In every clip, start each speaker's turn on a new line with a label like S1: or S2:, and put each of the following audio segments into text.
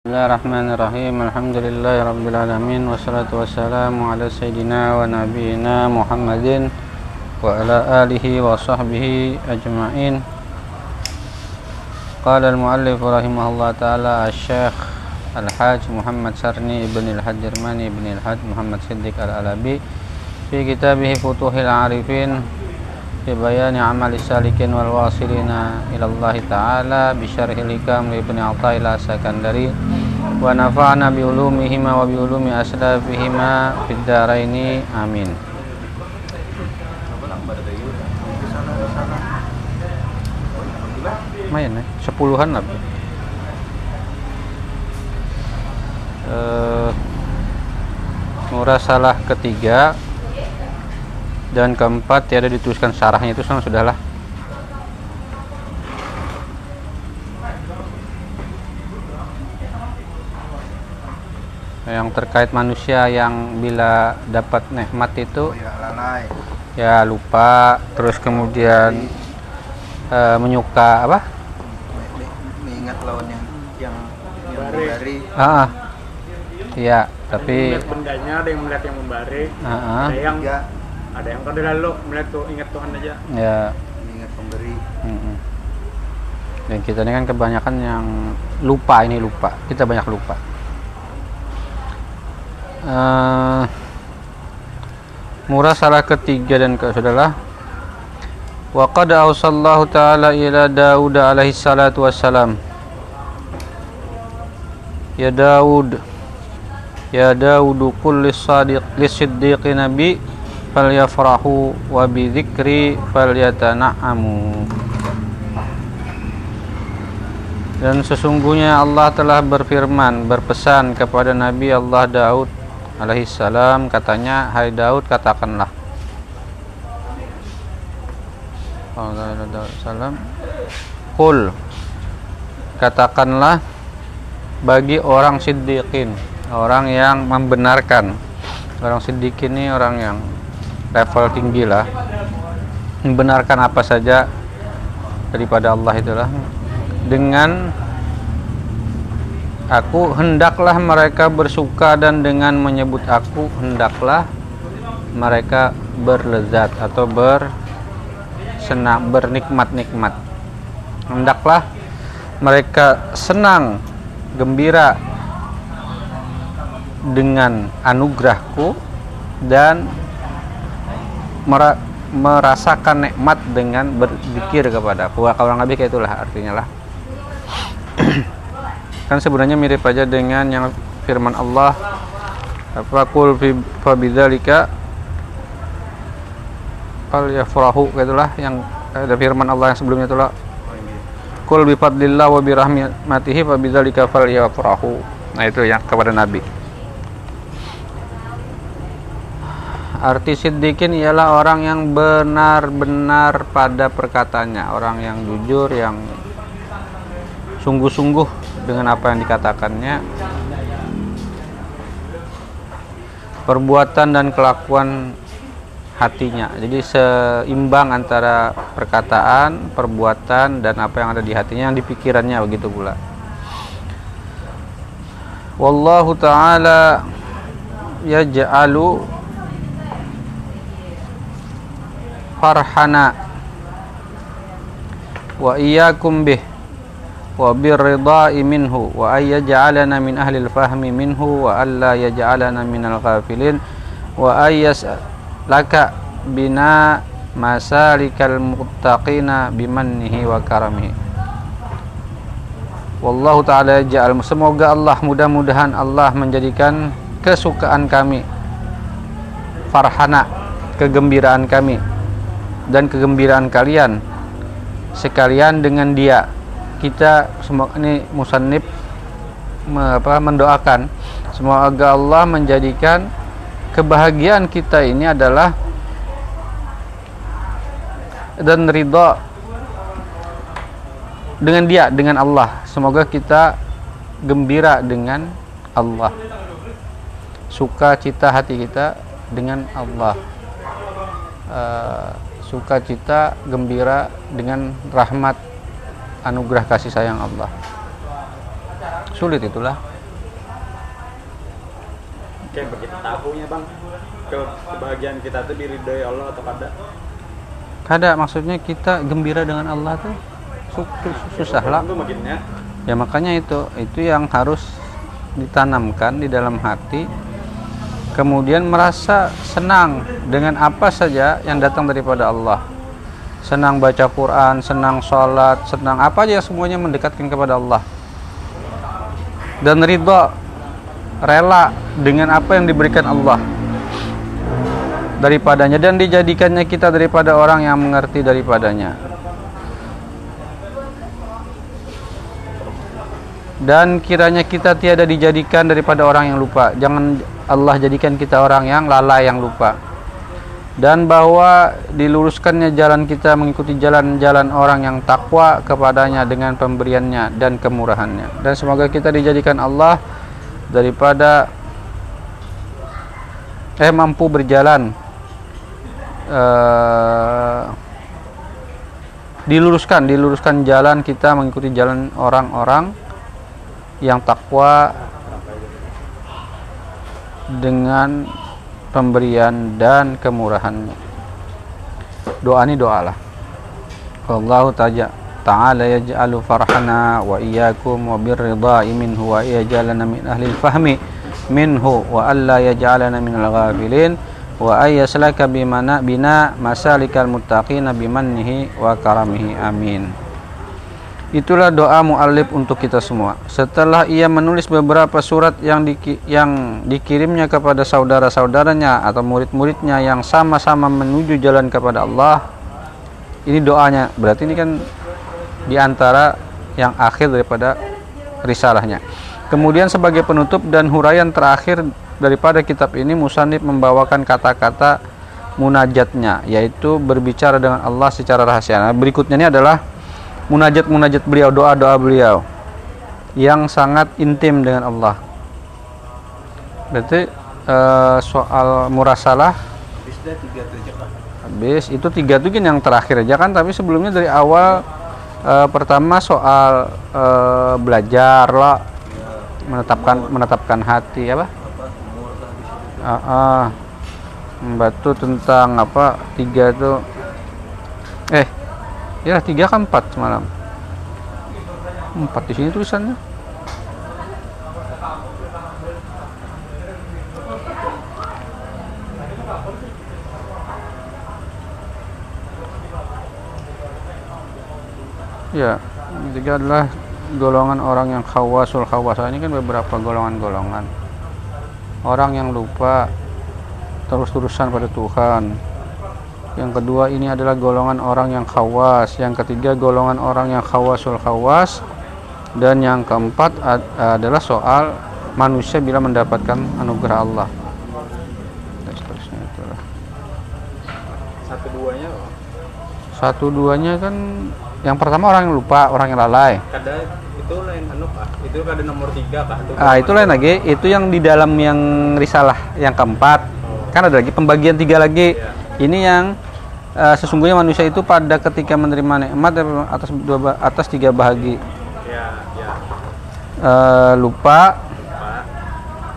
S1: بسم الله الرحمن الرحيم الحمد لله رب العالمين والصلاة والسلام على سيدنا ونبينا محمد وعلى آله وصحبه أجمعين قال المؤلف رحمه الله تعالى الشيخ الحاج محمد سرني بن الحج جرماني بن الحج محمد صديق الألبي في كتابه فتوح العارفين في بيان عمل السالكين والواصلين إلى الله تعالى بشرح الحكام لابن عطاء السكندري ونفعنا بعلومهما وبعلوم أسلافهما في الدارين آمين lumayan ya sepuluhan lah uh, murah salah ketiga dan keempat tiada dituliskan sarahnya itu sama sudahlah. Yang terkait manusia yang bila dapat nikmat itu ya lupa. Terus kemudian uh, menyuka apa?
S2: Mengingat lawan yang yang yang membari.
S1: ah iya tapi
S3: melihat bendanya ada yang melihat yang membari.
S1: Ah, ah,
S3: ada yang
S2: ya
S3: ada yang pada lalu melihat tuh ingat Tuhan aja.
S1: Ya.
S2: Mengingat pemberi.
S1: Mm-mm. dan kita ini kan kebanyakan yang lupa ini lupa. Kita banyak lupa. Eh, murah salah ketiga dan ke saudara. Wa qad awsallahu ta'ala ila Daud alaihi salatu wassalam. Ya Daud ya Daud kulli sadiq lisiddiqi nabi falyafrahu wa bi dzikri falyatana'amu. Dan sesungguhnya Allah telah berfirman berpesan kepada Nabi Allah Daud alaihi salam katanya hai Daud katakanlah. Salam Kul katakanlah bagi orang siddiqin orang yang membenarkan. Orang siddiqin ini orang yang level tinggi lah. Membenarkan apa saja daripada Allah itulah. Dengan aku hendaklah mereka bersuka dan dengan menyebut aku hendaklah mereka berlezat atau bersenang bernikmat-nikmat. Hendaklah mereka senang gembira dengan anugerahku dan merasakan nikmat dengan berzikir kepada aku. Kalau orang lebih kayak itulah artinya lah. Kan sebenarnya mirip aja dengan yang firman Allah apa kul fi fabidzalika fal yafrahu gitulah yang ada firman Allah yang sebelumnya itulah. Kul bi fadlillah wa bi rahmatihi fabidzalika fal yafrahu nah itu yang kepada nabi arti siddiqin ialah orang yang benar-benar pada perkataannya. Orang yang jujur yang sungguh-sungguh dengan apa yang dikatakannya. Perbuatan dan kelakuan hatinya. Jadi seimbang antara perkataan perbuatan dan apa yang ada di hatinya yang di pikirannya begitu pula. Wallahu taala yaj'alu farhana wa iyyakum bih wa birridai minhu wa ay yaj'alana min ahli al-fahmi minhu wa alla yaj'alana min al-ghafilin wa ay laka bina masalikal muttaqina bimannihi wa karamihi. Wallahu ta'ala ja'al Semoga Allah mudah-mudahan Allah menjadikan kesukaan kami Farhana Kegembiraan kami. Dan kegembiraan kalian. Sekalian dengan dia kita semua ini musannib me, apa, mendoakan. Semoga Allah menjadikan kebahagiaan kita ini adalah dan ridha dengan dia dengan Allah. Semoga kita gembira dengan Allah. Suka cita hati kita dengan Allah. Uh, sukacita gembira dengan rahmat anugerah kasih sayang Allah. Sulit itulah.
S3: Kayak begitu tahunya bang. Ke kebahagiaan kita tuh diridhoi Allah atau kada
S1: kada maksudnya kita gembira dengan Allah tuh susah, susah lah. Ya makanya itu itu yang harus ditanamkan di dalam hati kemudian merasa senang dengan apa saja yang datang daripada Allah. Senang baca Quran senang sholat senang apa aja semuanya mendekatkan kepada Allah. Dan ridho rela dengan apa yang diberikan Allah. Daripadanya dan dijadikannya kita daripada orang yang mengerti daripadanya. Dan kiranya kita tiada dijadikan daripada orang yang lupa. Jangan Allah jadikan kita orang yang lalai yang lupa. Dan bahwa diluruskannya jalan kita mengikuti jalan-jalan orang yang takwa kepadanya dengan pemberiannya dan kemurahannya. Dan semoga kita dijadikan Allah daripada eh mampu berjalan eh, diluruskan diluruskan jalan kita mengikuti jalan orang-orang yang takwa dengan pemberian dan kemurahannya. Doa ini doalah. Allah ta'ala yaj'alu farhana wa iyyakum wa birridha'i minhu wa yaj'alana min ahli fahmi minhu wa alla yaj'alana min al-ghafilin wa ay yaslaka bimana bina masalikal muttaqina bimannihi wa karamihi amin. Itulah doa mu'alif untuk kita semua. Setelah ia menulis beberapa surat yang, diki, yang dikirimnya kepada saudara-saudaranya atau murid-muridnya yang sama-sama menuju jalan kepada Allah, ini doanya. Berarti ini kan di antara yang akhir daripada risalahnya. Kemudian sebagai penutup dan huraian terakhir daripada kitab ini, Musanib membawakan kata-kata munajatnya, yaitu berbicara dengan Allah secara rahasia. Nah, berikutnya ini adalah munajat-munajat beliau, doa-doa beliau yang sangat intim dengan Allah. Berarti eh, soal murasalah
S2: Habis dah tiga aja Pak.
S1: habis itu tiga tuh kan yang terakhir aja kan tapi sebelumnya dari awal eh, pertama soal eh, belajar lah menetapkan menetapkan hati apa. Ah, ah. membantu tentang apa tiga tuh eh ya tiga kan empat semalam. Empat di sini tulisannya. Ya tiga adalah golongan orang yang khawasul khawasa. Ini kan beberapa golongan-golongan. Orang yang lupa terus-terusan pada Tuhan. Yang kedua ini adalah golongan orang yang khawas. Yang ketiga golongan orang yang khawasul khawas. Dan yang keempat ad- adalah soal manusia bila mendapatkan anugerah Allah. Dan seterusnya itulah.
S3: satu duanya.
S1: Satu duanya kan yang pertama orang yang lupa, orang yang lalai.
S3: kada itu lain anu kah itu kada nomor tiga Itu
S1: Ah, itu lain lagi, itu yang di dalam yang risalah yang keempat. Kan ada lagi pembagian tiga lagi.
S3: Iya.
S1: Ini yang eh, sesungguhnya manusia itu pada ketika menerima nikmat atas dua atas tiga bahagi.
S3: ya ya.
S1: Eh, lupa,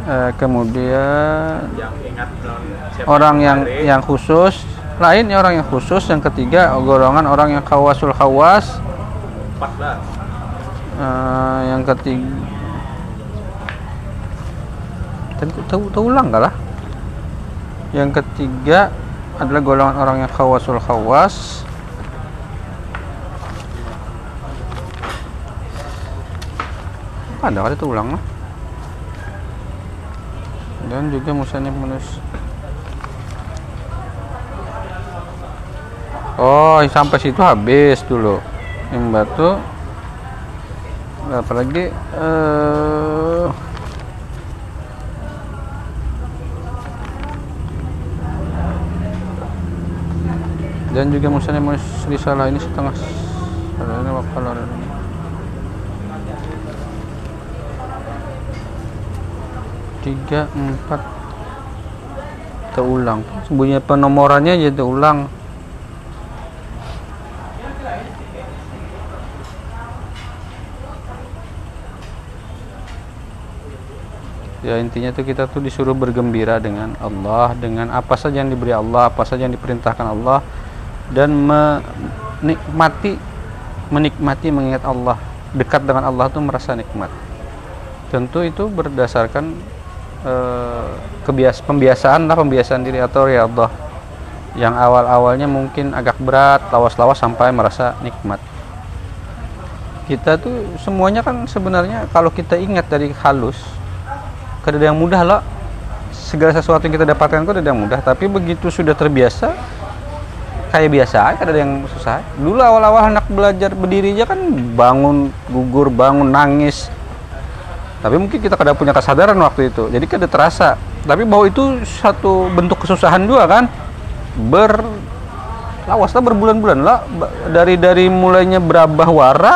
S1: eh, kemudian
S3: yang ingat non siapa
S1: orang yang yang khusus, lain ya orang yang khusus, yang ketiga golongan orang yang khawasul khawas,
S3: empat lah
S1: Eh, yang ketiga. Tahu tahu ulang nggak lah? Yang ketiga adalah golongan orang yang khawasul khawas. Ada kali itu ulang lah dan juga musanif menulis. Oh sampai situ habis dulu. Yang batu apalagi eh dan juga mau risalah ini setengah ini wakalar tiga empat. Terulang sembunyi penomorannya aja terulang ya intinya tuh kita tuh disuruh bergembira dengan Allah dengan apa saja yang diberi Allah apa saja yang diperintahkan Allah dan menikmati menikmati mengingat Allah. Dekat dengan Allah tuh merasa nikmat. Tentu itu berdasarkan eh, kebias pembiasaan lah pembiasaan diri atau Allah yang awal-awalnya mungkin agak berat lawas-lawas sampai merasa nikmat. Kita tuh semuanya kan sebenarnya kalau kita ingat dari halus kada ada yang mudah lah. Segala sesuatu yang kita dapatkan itu ada yang mudah. Tapi begitu sudah terbiasa kayak biasa aja ada yang susah dulu awal-awal anak belajar berdiri aja kan bangun gugur bangun nangis. Tapi mungkin kita kada punya kesadaran waktu itu. Jadi kada terasa. Tapi bahwa itu satu bentuk kesusahan juga kan. Ber lawaslah berbulan-bulan lah. Dari dari mulainya berabah wara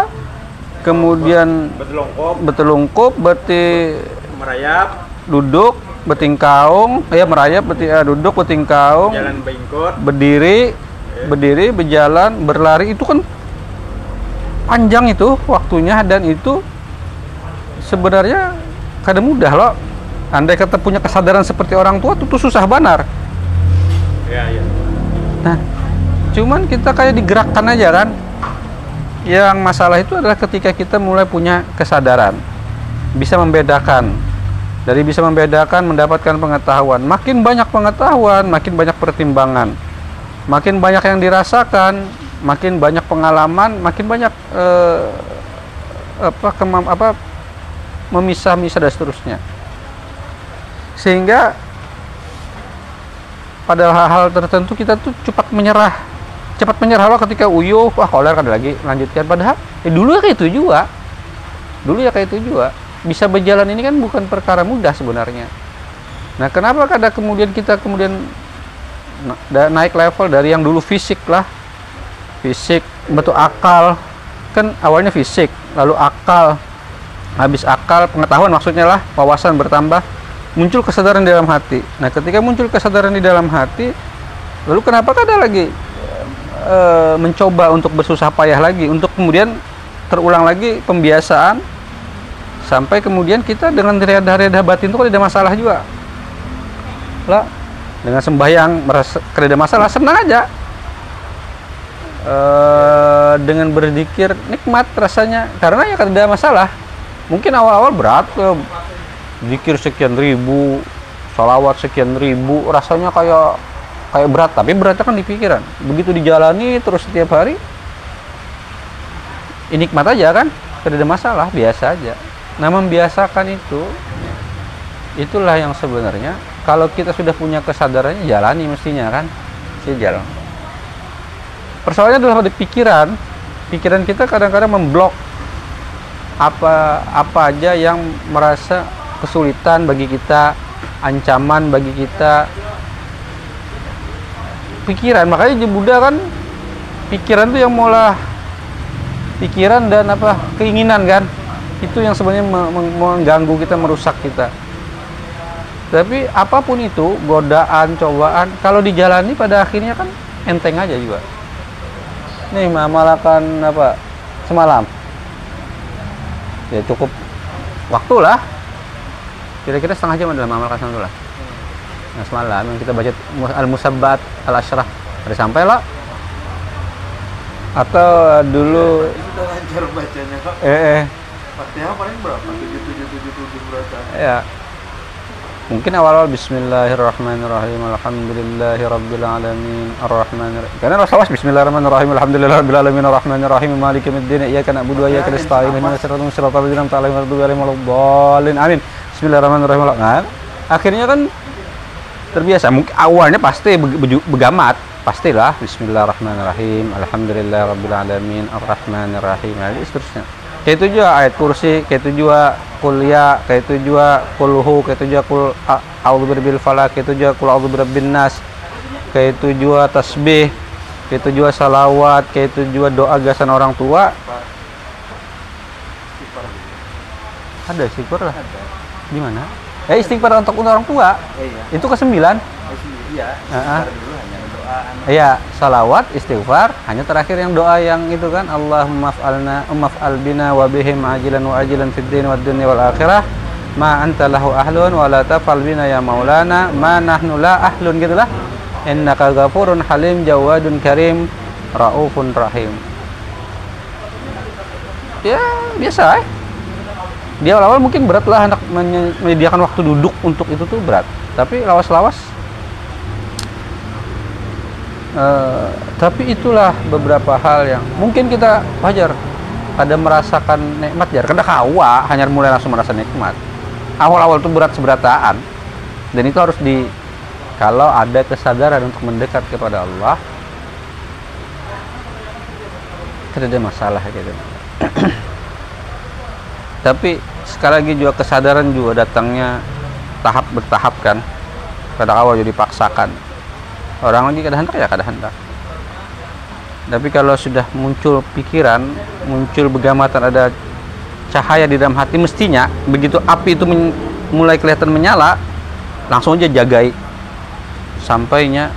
S1: kemudian
S3: Betelungkup,
S1: betelungkup berarti
S3: merayap,
S1: duduk betingkaung ya merayap beti, eh, duduk betingkaung
S3: jalan bengkot,
S1: berdiri berdiri berjalan berlari itu kan panjang itu waktunya dan itu sebenarnya kadang mudah loh andai kata punya kesadaran seperti orang tua itu susah banar
S3: ya ya.
S1: Nah, cuman kita kayak digerakkan aja kan. Yang masalah itu adalah ketika kita mulai punya kesadaran, bisa membedakan. Dari bisa membedakan, mendapatkan pengetahuan. Makin banyak pengetahuan, makin banyak pertimbangan. Makin banyak yang dirasakan, makin banyak pengalaman, makin banyak eh, apa kemam apa memisah-misah dan seterusnya. Sehingga pada hal-hal tertentu kita tuh cepat menyerah cepat menyerah loh ketika uyuh wah koler kan lagi lanjutkan. Padahal eh, dulu ya kayak itu juga. Dulu ya kayak itu juga. Bisa berjalan ini kan bukan perkara mudah sebenarnya. Nah kenapa kadang kemudian kita kemudian naik level dari yang dulu fisik lah fisik betul akal kan awalnya fisik lalu akal habis akal pengetahuan maksudnya lah wawasan bertambah muncul kesadaran di dalam hati. Nah, ketika muncul kesadaran di dalam hati, lalu kenapa kada lagi e, mencoba untuk bersusah payah lagi untuk kemudian terulang lagi pembiasaan sampai kemudian kita dengan reda-reda batin itu kan ada masalah juga. Lah, dengan sembahyang merasa ada masalah, senang aja. E, dengan berzikir nikmat rasanya. Karena ya ada masalah. Mungkin awal-awal berat eh, zikir sekian ribu salawat sekian ribu rasanya kayak kayak berat. Tapi beratnya kan di pikiran. Begitu dijalani terus setiap hari ini nikmat aja kan? Tidak masalah biasa aja. Nah membiasakan itu itulah yang sebenarnya kalau kita sudah punya kesadarannya jalani mestinya kan? Jalan persoalannya adalah pada pikiran. Pikiran kita kadang-kadang memblok apa apa aja yang merasa kesulitan bagi kita ancaman bagi kita. Pikiran. Makanya di Buddha kan pikiran tuh yang mulai pikiran dan apa keinginan kan? Itu yang sebenarnya me- me- mengganggu kita merusak kita tapi apa pun itu godaan cobaan kalau dijalani pada akhirnya kan enteng aja juga. Nih mengamalkan apa? Semalam. Ya cukup waktu lah. Kira-kira setengah jam dalam mengamalkan satu lah. Nah semalam yang kita baca al musabbat al ashraf ada sampai lah. Atau dulu
S2: Kita lancar bacanya kok.
S1: eh, eh.
S2: Fatihah paling berapa? Tujuh tujuh tujuh tujuh berapa?
S1: ya mungkin awal-awal Bismillahirrahmanirrahim Alhamdulillahi Rabbil Alamin Ar-Rahmanirrahim karena Rasulullah Bismillahirrahmanirrahim Alhamdulillahi Rabbil Alamin Ar-Rahmanirrahim Maliki Yawmiddin Iyyaka na'budu wa iyyaka nasta'in Ihdinas siratal mustaqim Siratal ladzina an'amta 'alaihim waladdallin Amin. Bismillahirrahmanirrahim. Nah, akhirnya kan terbiasa. Mungkin awalnya pasti begamat. Pastilah Bismillahirrahmanirrahim Alhamdulillah Rabbil Alamin Ar-Rahmanirrahim. Nah, seterusnya kayak itu juga ayat kursi kayak itu juga kuliah kayak itu juga kulhu kayak itu juga kul a- a'udzu birabbil falaq kayak itu juga kul a'udzu birabbin nas kayak itu juga tasbih kayak itu juga salawat kayak itu juga doa gasan orang tua. Ada istighfar lah. Di mana eh istighfar untuk orang tua?
S2: Eh, iya.
S1: itu ke sembilan?
S2: Eh, sendiri ya.
S1: Ah, Iya, salawat, istighfar, hanya terakhir yang doa yang itu kan Allahumma fa'alna ummaf'al bina wa bihim ajilan wa ajilan fid din wad dunya wal akhirah. Ma anta lahu ahlun wa la tafal bina ya maulana. Ma nahnu la ahlun gitulah innaka ghafurun halim jawadun karim raufun rahim. Ya biasa eh. Di awal-awal mungkin berat lah menye- menyediakan waktu duduk untuk itu tuh berat. Tapi lawas-lawas eh, tapi itulah beberapa hal yang mungkin kita wajar ada merasakan nikmat jar. Kada kawa hanya mulai langsung merasa nikmat. Awal-awal tuh berat seberataan. Dan itu harus di kalau ada kesadaran untuk mendekat kepada Allah tidak ada masalah gitu. Tapi sekali lagi juga kesadaran juga datangnya tahap bertahap kan. Pada awal jadi dipaksakan orang lagi kada hendak ya kada hendak. Tapi kalau sudah muncul pikiran muncul begamatan ada cahaya di dalam hati mestinya begitu api itu mulai kelihatan menyala langsung aja jagai. Sampainya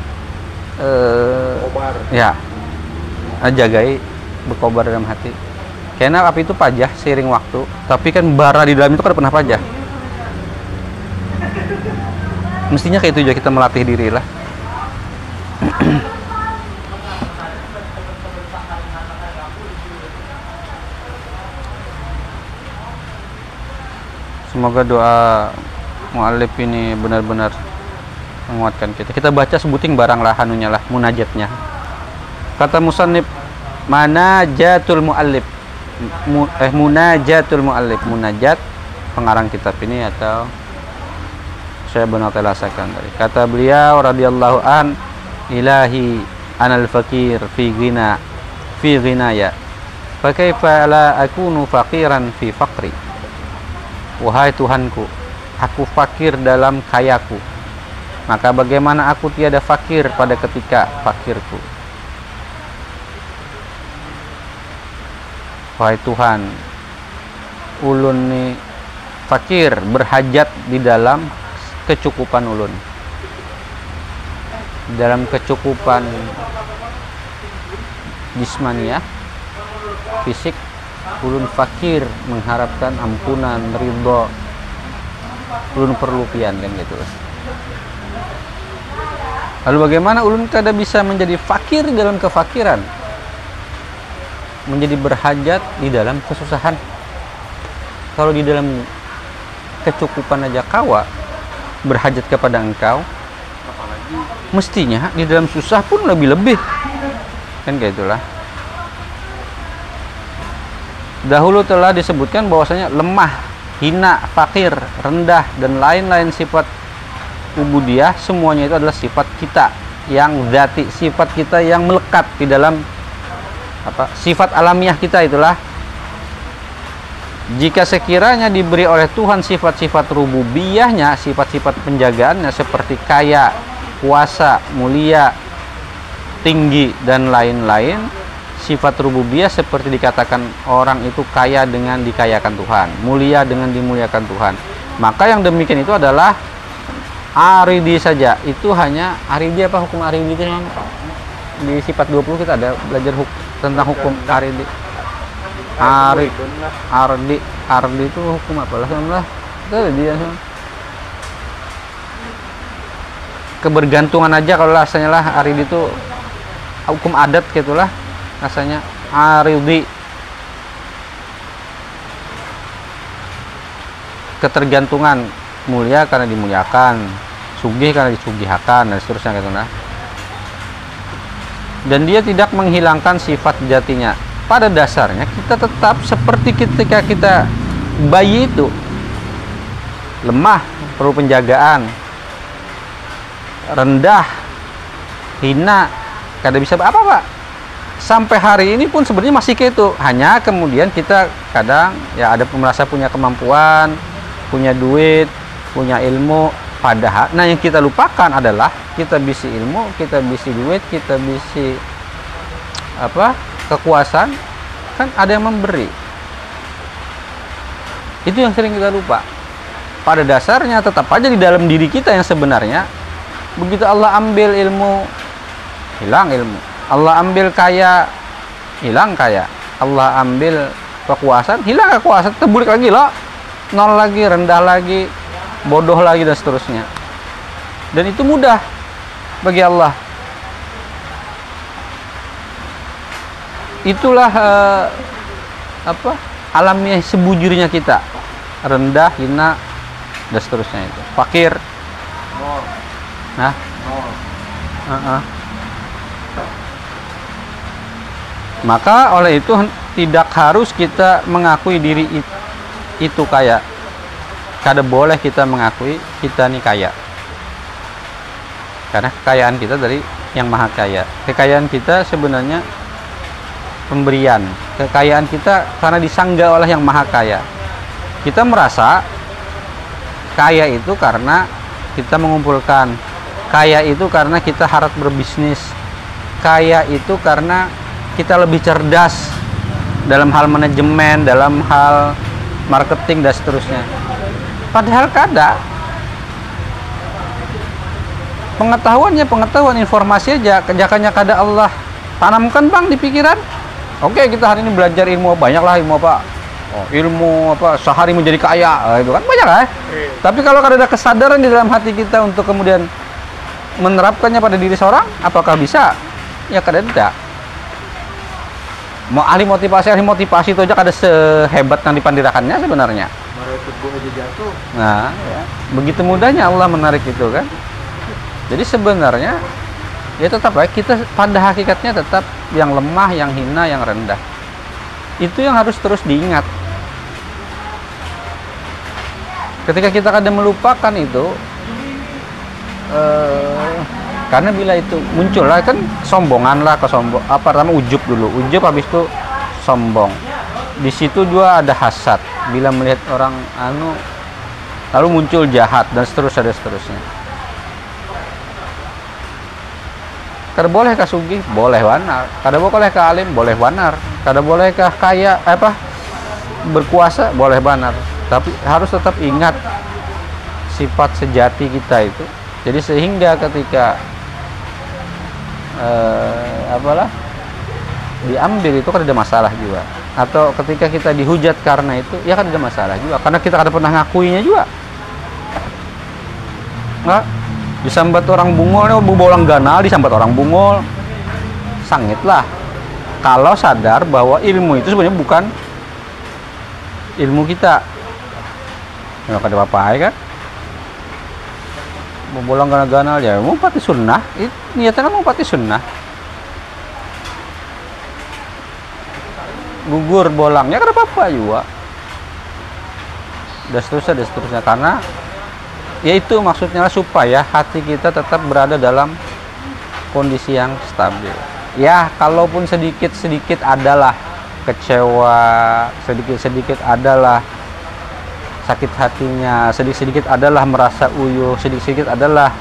S1: eh,
S3: kobar.
S1: ya jagai berkobar dalam hati. Karena api itu pajah seiring waktu tapi kan bara di dalam itu kan pernah pajah. Mestinya kayak itu juga kita melatih diri lah semoga doa mu'alif ini benar-benar menguatkan kita. Kita baca sebuting barang lah lah munajatnya. Kata musannif manajatul muallif Mu- eh munajatul muallif munajat pengarang kitab ini atau saya benar telasakan tadi. Kata beliau radhiyallahu an ilahi anal fakir fi ghina fi ghinaya fa kaifa la akunu faqiran fi faqri? Wahai Tuhanku aku fakir dalam kayaku. Maka bagaimana aku tiada fakir pada ketika fakirku? Wahai Tuhan, ulun ni fakir berhajat di dalam kecukupan ulun. Dalam kecukupan jismania, fisik, ulun fakir mengharapkan ampunan, ridho. Ulun perlu pian kan gitu. Lalu bagaimana ulun kada bisa menjadi fakir dalam kefakiran? menjadi berhajat di dalam kesusahan. Kalau di dalam kecukupan aja kawa berhajat kepada engkau, mestinya di dalam susah pun lebih-lebih. Kan kayak itulah. Dahulu telah disebutkan bahwasanya lemah, hina, fakir, rendah dan lain-lain sifat ubudiyah semuanya itu adalah sifat kita yang zati, sifat kita yang melekat di dalam apa sifat alamiah kita itulah jika sekiranya diberi oleh Tuhan sifat-sifat rububiyahnya sifat-sifat penjagaannya seperti kaya kuasa mulia tinggi dan lain-lain sifat rububiyah seperti dikatakan orang itu kaya dengan dikayakan Tuhan mulia dengan dimuliakan Tuhan. Maka yang demikian itu adalah aridi saja. Itu hanya aridi apa hukum aridi itu yang di sifat 20 kita ada belajar hukum tentang hukum aridi. Ari, ardi, ardi itu hukum apa lah? Itu ada dia. Kebergantungan aja kalau rasanya lah aridi itu hukum adat gitulah rasanya aridi. Ketergantungan mulia karena dimuliakan sugih karena disugihakan dan seterusnya gitu nah. Dan dia tidak menghilangkan sifat jatinya. Pada dasarnya kita tetap seperti ketika kita bayi itu lemah perlu penjagaan rendah hina kada bisa apa pak? Sampai hari ini pun sebenarnya masih kayak itu. Hanya kemudian kita kadang ya ada merasa punya kemampuan punya duit punya ilmu padahal nah yang kita lupakan adalah kita bisi ilmu kita bisi duit kita bisi apa kekuasaan kan ada yang memberi. Itu yang sering kita lupa. Pada dasarnya tetap aja di dalam diri kita yang sebenarnya begitu Allah ambil ilmu hilang ilmu. Allah ambil kaya hilang kaya. Allah ambil kekuasaan hilang kekuasaan. Terbulik lagi loh nol lagi rendah lagi bodoh lagi dan seterusnya. Dan itu mudah bagi Allah. Itulah eh, apa? Alamiah sebujurnya kita. Rendah hina dan seterusnya itu. Fakir.
S2: Nol.
S1: uh-uh. maka oleh itu tidak harus kita mengakui diri it- itu kaya. Kada boleh kita mengakui kita ini kaya. Karena kekayaan kita dari yang maha kaya. Kekayaan kita sebenarnya pemberian. Kekayaan kita karena disangga oleh yang maha kaya. Kita merasa kaya itu karena kita mengumpulkan kaya itu karena kita harap berbisnis. Kaya itu karena kita lebih cerdas dalam hal manajemen dalam hal marketing dan seterusnya. Padahal kada. Pengetahuannya pengetahuan informasi aja. Kejakannya kada Allah tanamkan bang di pikiran. Oke kita hari ini belajar ilmu banyak lah ilmu apa? Oh, ilmu apa? Sehari menjadi kaya. Ah, itu kan banyak lah tapi kalau kada ada kesadaran di dalam hati kita untuk kemudian menerapkannya pada diri seorang apakah bisa ya kada ada mau ahli motivasi ahli motivasi itu aja kada sehebat yang dipandirakannya sebenarnya. Nah, ya. begitu mudahnya Allah menarik itu kan. Jadi sebenarnya ya tetap baik kita pada hakikatnya tetap yang lemah, yang hina, yang rendah. Itu yang harus terus diingat. Ketika kita kadang melupakan itu, eh, karena bila itu muncul lah kan sombongan lah kesombong apa pertama ujub dulu. Ujub habis itu sombong. Di situ juga ada hasad. Bila melihat orang anu lalu muncul jahat dan seterusnya dan seterusnya. Kada boleh sugih? Boleh wanar. Kada boleh kah alim? Boleh wanar. Kada boleh kah kaya eh, apa berkuasa? Boleh banar tapi harus tetap ingat sifat sejati kita itu jadi sehingga ketika eh, apalah diambil itu kan ada masalah juga. Atau ketika kita dihujat karena itu ya kan ada masalah juga. Karena kita kada pernah ngakuinya juga. Nggak? Disambat orang bungol nih bolang ganal disambat orang bungol. Sangit lah. Kalau sadar bahwa ilmu itu sebenarnya bukan ilmu kita. Nggak ada apa-apa ya kan mau bolang ganal-ganal ya. Mau pati sunnah? Itu niatnya kan mau pati sunnah. Gugur bolangnya kan apa-apa juga dan seterusnya dan seterusnya. Karena ya itu maksudnya supaya hati kita tetap berada dalam kondisi yang stabil. Ya kalaupun sedikit sedikit adalah kecewa sedikit sedikit adalah sakit hatinya sedikit sedikit adalah merasa uyuh sedikit sedikit adalah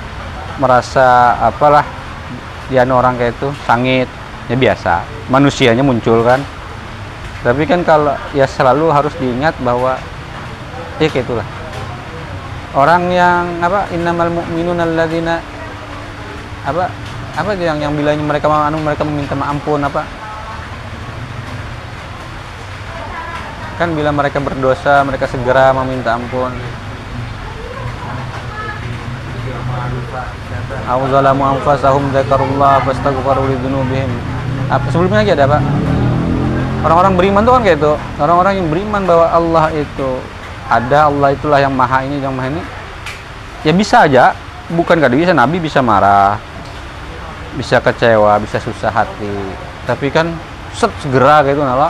S1: merasa apalah dia orang kayak itu sangit. Ya biasa manusianya muncul kan. Tapi kan kalau ya selalu harus diingat bahwa ya kayak itulah. Orang yang apa innamal mu'minun alladzina apa apa yang yang bilangnya mereka anu mereka meminta ampun apa kan bila mereka berdosa mereka segera meminta ampun Au zalamu anfasahum dzakarullah fastaghfiru lidzunubihim. Apa sebelumnya lagi ada apa? Orang-orang beriman tuh kan kayak itu. Orang-orang yang beriman bahwa Allah itu ada, Allah itulah yang maha ini, yang maha ini. Ya bisa aja, bukan kada bisa Nabi bisa marah, bisa kecewa, bisa susah hati. Tapi kan set segera kayak itu nala.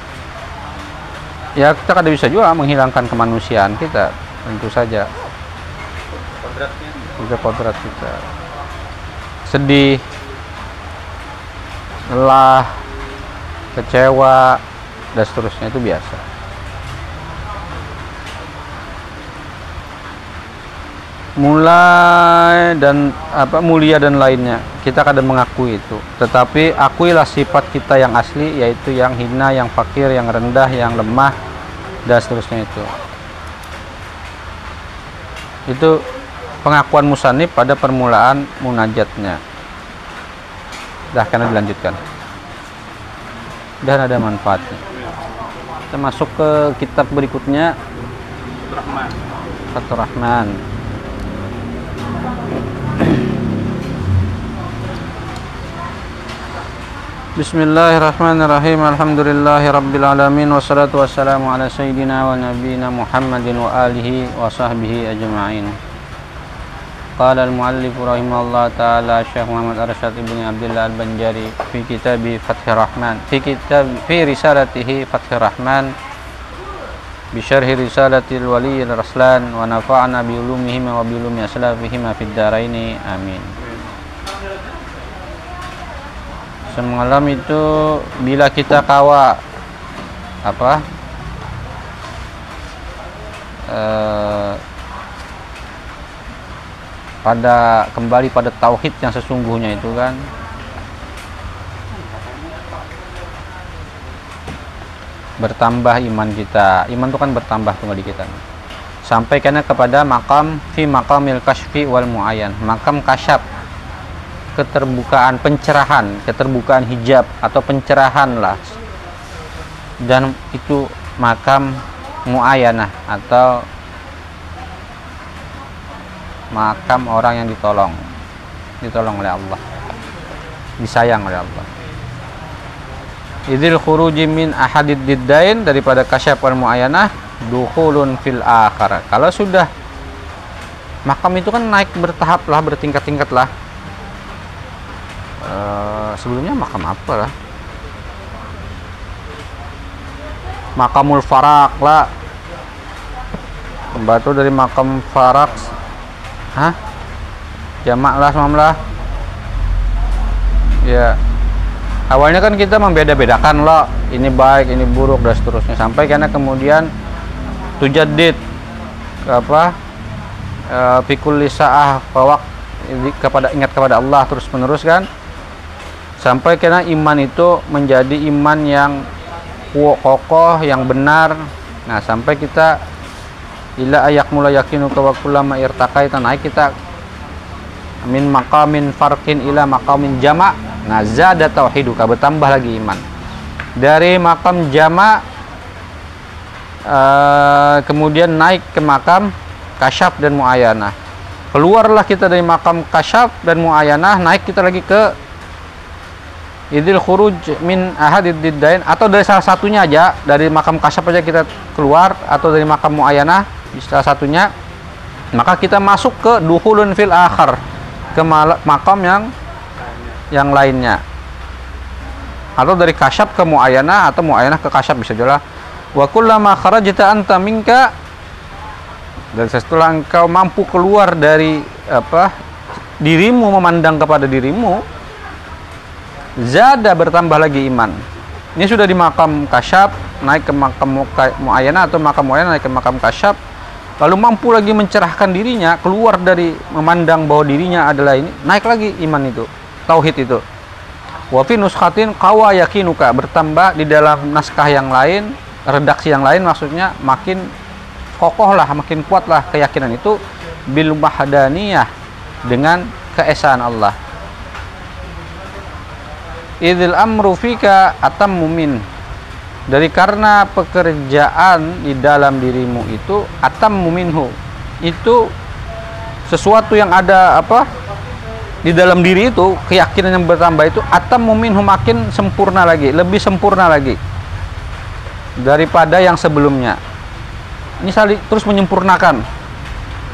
S1: Ya kita kada bisa juga menghilangkan kemanusiaan kita Tentu saja. Itu kodrat kita. Sedih lelah kecewa dan seterusnya itu biasa mulai dan apa mulia dan lainnya. Kita kadang mengakui itu. Tetapi akuilah sifat kita yang asli yaitu yang hina yang fakir yang rendah yang lemah dan seterusnya itu. Itu pengakuan musanib pada permulaan munajatnya. Dah karena dilanjutkan. Dan ada manfaatnya. Kita masuk ke kitab berikutnya.
S3: Rahman
S1: Fathur Rahman Bismillahirrahmanirrahim. Alhamdulillahi Rabbil Alamin. Wassalatu wassalamu ala Sayyidina wa Nabina Muhammadin wa alihi wa sahbihi ajma'in. Qala al-muallif rahimahullah ta'ala Syekh Muhammad Arsyad ibn Abdullah al-Banjari Fi kitabi Fathir Rahman Fi kitab Fi risalatihi Fathir Rahman Bisyarhi risalatil waliyil raslan Wa nafa'ana bi ulumihima wa bi ulumi aslafihima fid daraini Amin semalam itu bila kita kawa apa? Eh, pada kembali pada tauhid yang sesungguhnya itu kan. Bertambah iman kita. Iman itu kan bertambah tunggal di kita. Sampai karena kepada makam fi makamil kashfi wal muayyan makam kasyaf keterbukaan pencerahan keterbukaan hijab atau pencerahan lah. Dan itu makam muayanah atau makam orang yang ditolong. Ditolong oleh Allah. Disayang oleh Allah. Idil khuruji min ahadid diddain daripada kasyaf wal muayanah dukhulun fil akhar kalau sudah makam itu kan naik bertahap lah bertingkat-tingkat lah Eh, sebelumnya makam apa lah? Makamul farak lah. Batu dari makam farak. Hah? Jamak lah semam lah. Ya. Awalnya kan kita membeda-bedakan loh ini baik ini buruk dan seterusnya. Sampai karena kemudian tujadid apa e, pikul lisaah bahwa kepada ingat kepada Allah terus menerus kan sampai karena iman itu menjadi iman yang kokoh yang benar. Nah sampai kita ila ayak mula yakinu wa kullama irtaqai naik kita min maqamin farqin ila maqamin jama' nah zada tauhiduka bertambah lagi iman. Dari makam jama' uh, kemudian naik ke makam kasyaf dan muayyanah keluarlah kita dari makam kasyaf dan muayyanah naik kita lagi ke idil khuruj min ahadid diddain. Atau dari salah satunya aja dari makam kasyaf aja kita keluar atau dari makam muayyanah salah satunya maka kita masuk ke duhulun fil akhar ke makam yang yang lainnya. Atau dari kasyaf ke muayyanah atau muayyanah ke kasyaf bisa juga wa kullama kharajta anta minka dan setelah engkau mampu keluar dari apa dirimu memandang kepada dirimu zada bertambah lagi iman. Ini sudah di makam kasyaf naik ke makam muayana atau makam muayana naik ke makam kasyaf lalu mampu lagi mencerahkan dirinya keluar dari memandang bahwa dirinya adalah ini naik lagi iman itu tauhid itu. Wa fi nuskhatin qawa yakinuka bertambah di dalam naskah yang lain redaksi yang lain maksudnya makin kokoh lah makin kuat lah keyakinan itu bil mahdaniyah dengan keesaan Allah idil amru fika atam mumin. Dari karena pekerjaan di dalam dirimu itu atam muminhu. Itu sesuatu yang ada apa di dalam diri itu keyakinan yang bertambah itu atam muminhu makin sempurna lagi lebih sempurna lagi daripada yang sebelumnya. Ini saling terus menyempurnakan.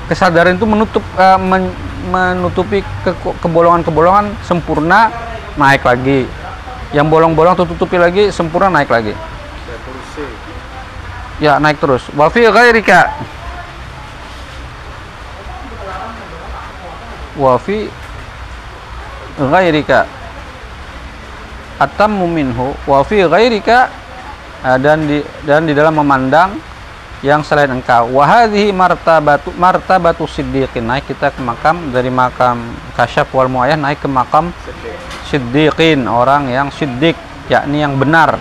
S1: Kesadaran itu menutup uh, men, menutupi ke, kebolongan-kebolongan sempurna naik lagi. Yang bolong-bolong tutupi lagi sempurna naik lagi. Ya naik terus. Wa fi ghairika. Wa fi ghairika. Atammu minhu. Dan di dan di dalam memandang yang selain engkau. Wa hadhihi martabatu martabatu siddiqin. Naik kita ke makam dari makam kasyaf wal muayyan naik ke makam siddiqin. Orang yang siddiq yakni yang benar.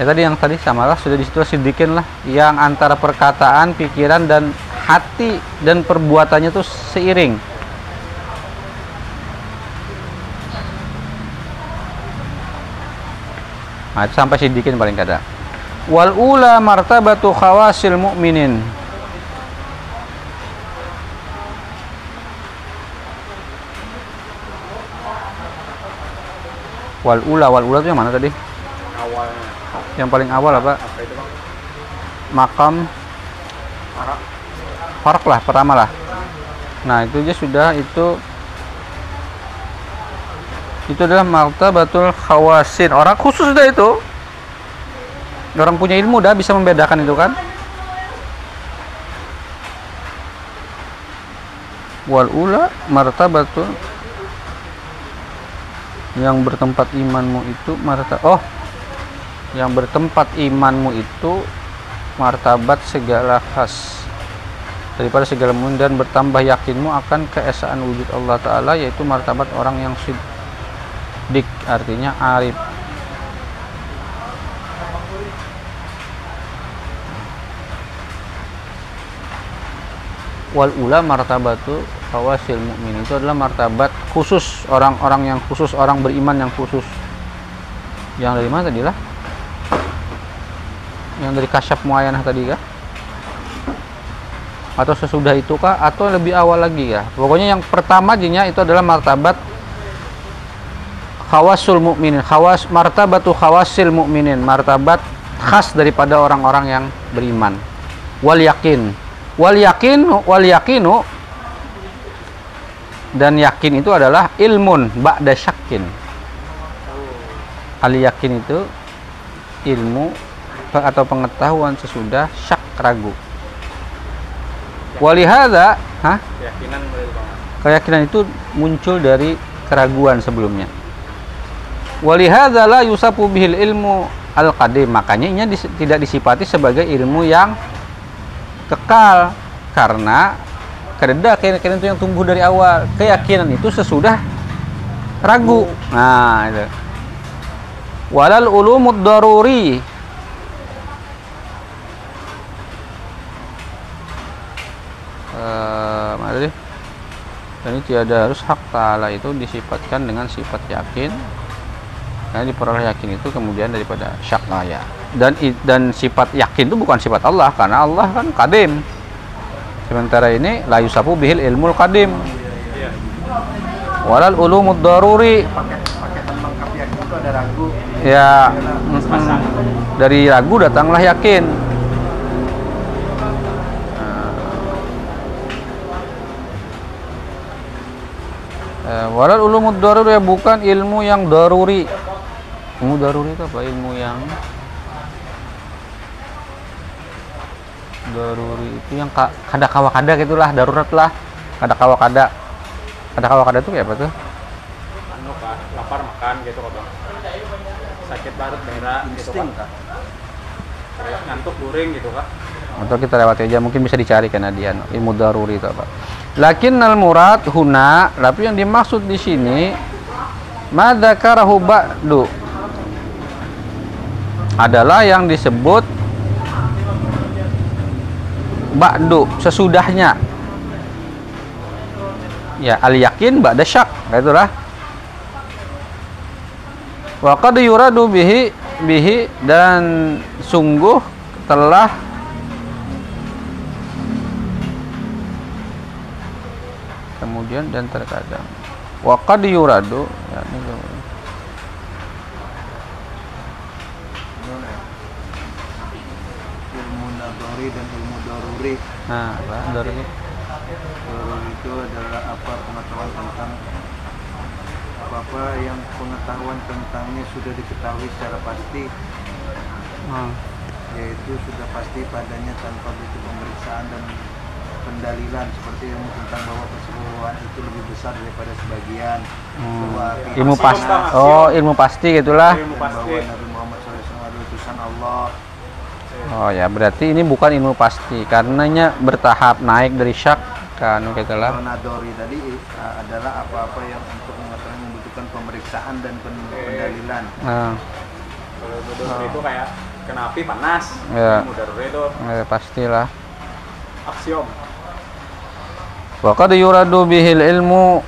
S1: Ya tadi yang tadi samalah sudah di situ siddiqin lah. Yang antara perkataan pikiran dan hati dan perbuatannya tuh seiring. Nah, sampai siddiqin paling kada wal ula martabatu khawasil mu'minin. Wal ula wal ula itu yang mana tadi?
S3: Awalnya.
S1: Yang paling awal apa?
S3: Apa itu bang?
S1: Makam.
S3: Arak.
S1: farq lah pertama lah. Nah itu aja sudah itu itu adalah martabatul khawasin. Orang khusus dah itu orang punya ilmu dah bisa membedakan itu kan? Wal ula martabatul yang bertempat imanmu itu marta oh. Yang bertempat imanmu itu martabat segala khas. Daripada segala mungkin dan bertambah yakinmu akan keesaan wujud Allah Ta'ala yaitu martabat orang yang siddiq artinya arif wal ula martabatu fawasil mukmin itu adalah martabat khusus orang-orang yang khusus orang beriman yang khusus. Yang dari mana tadi lah? Yang dari kasyaf muayanah tadi kah? Atau sesudah itu kah? Atau lebih awal lagi ya pokoknya yang pertama jinya itu adalah martabat khawasul mukminin khawas martabatu khawasil mukminin martabat khas daripada orang-orang yang beriman. Wal yakin wal yakin wal yakinu dan yakin itu adalah ilmun ba'da syakin al yakin itu ilmu atau pengetahuan sesudah syak ragu. Walihada hah?
S3: Keyakinan
S1: itu muncul dari keraguan sebelumnya. Walihada la yusafu bihil ilmu al qadim makanya ini tidak disifati sebagai ilmu yang kekal karena kereda keyakinan itu yang tumbuh dari awal. Keyakinan itu sesudah ragu. Nah itu. Walal ulumud daruri Eh, mana tadi? dan ini tiada harus hak ta'ala itu disifatkan dengan sifat yakin. Karena diperoleh yakin itu kemudian daripada syak ya dan dan sifat yakin itu bukan sifat Allah karena Allah kan kadim. Sementara ini la yusafu bihil ilmul kadim. Walal ulumud daruri. Ya dari ragu datanglah yakin. Eh, walal ulumud daruri bukan ilmu yang daruri. Ilmu daruri itu apa? Ilmu yang daruri itu yang ka- kada kawa kada gitulah darurat lah. Kada kawa kada. Kada kawa kada itu kayak apa tuh?
S3: Anu kah lapar makan gitu kok bang. Sakit barat berak gitu kan ngantuk guring gitu kah
S1: atau kita lewati aja mungkin bisa dicari karena dia ilmu daruri itu apa. Lakin al murad huna tapi yang dimaksud di sini madzakarahu ba'du adalah yang disebut ba'du sesudahnya. Ya al yakin ba'da syak. Itulah. Wa qad yuradu bihi bihi dan sungguh telah kemudian dan terkadang. Wa qad yuradu ya, ini dulu.
S2: Gimana ya? ilmu nadori dan daruri
S1: nah apa dari
S2: daruri itu adalah apa pengetahuan tentang apa-apa yang pengetahuan tentangnya sudah diketahui secara pasti.
S1: Hmm.
S2: yaitu sudah pasti padanya tanpa butuh pemeriksaan dan pendalilan. Seperti ilmu tentang bahwa keseluruhan itu lebih besar daripada sebagian.
S1: Hmm. ilmu pasti. oh ilmu pasti gitulah.
S3: ilmu pasti
S2: bahwa Nabi Muhammad SAW adalah utusan Allah
S1: oh ya berarti ini bukan ilmu pasti karenanya bertahap naik dari syak kan gitulah
S2: Kalau nadori tadi uh, adalah apa-apa yang untuk mengetahui membutuhkan pemeriksaan dan pen- pendalilan.
S1: Nah,
S3: kalau mudoror itu kayak kena api panas
S1: Ya.
S3: mudoror itu.
S1: Eh, pastilah.
S3: Aksiom.
S1: Wa qad yuradu bihil ilmu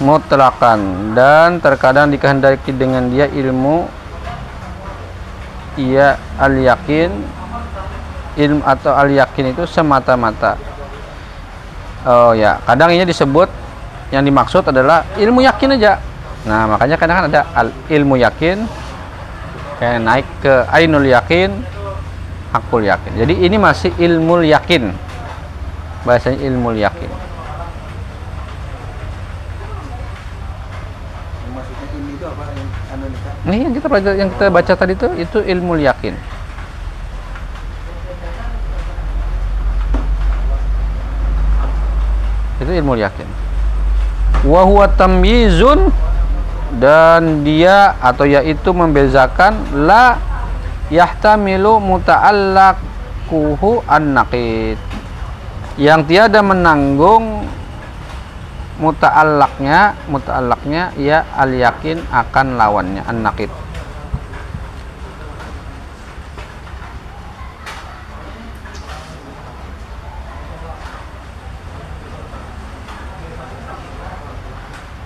S1: mutlaqan dan terkadang dikehendaki dengan dia ilmu ia al yakin ilmu atau al yakin itu semata-mata. Oh ya kadang ini disebut yang dimaksud adalah ilmu yakin aja. Nah makanya kadang kan ada al ilmu yakin kayak naik ke ainul yakin hakul yakin. Jadi ini masih ilmu yakin. Bahasanya ilmu yakin
S2: maksudnya ini itu apa yang anu nih Kak?
S1: Ini yang kita pelajari, yang kita baca tadi itu itu ilmu yakin. Itu ilmu yakin. Wa huwa tamyizun dan dia atau yaitu membezakan la yahtamilu muta'allaquhu an-naqid. Yang tiada menanggung muta'allaknya muta'allaknya ya al yakin akan lawannya an naqid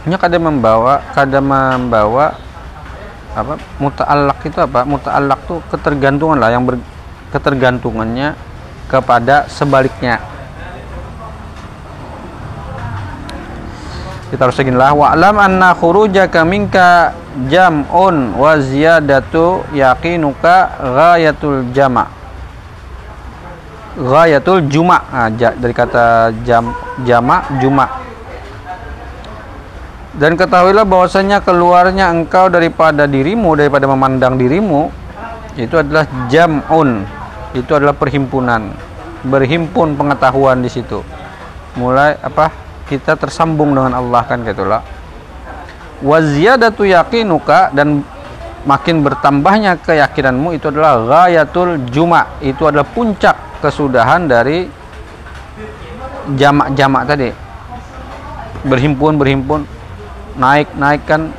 S1: Nya kada membawa kada membawa apa muta'allak itu apa? Muta'allak itu ketergantungan lah yang ber, ketergantungannya kepada sebaliknya kita harus lah. Wa alam anna khurujaka minka jam'un wa ziyadatu yaqinuka ghayatul jama. Ghayatul juma. Nah, ja- dari kata jam jama juma. Dan ketahuilah bahwasanya keluarnya engkau daripada dirimu daripada memandang dirimu itu adalah jam'un. Itu adalah perhimpunan. Berhimpun pengetahuan di situ. Mulai apa kita tersambung dengan Allah kan gitulah wa ziyadatu yaqinuka dan makin bertambahnya keyakinanmu itu adalah ghayatul juma. Itu adalah puncak kesudahan dari jamak-jamak tadi. Berhimpun berhimpun naik naikkan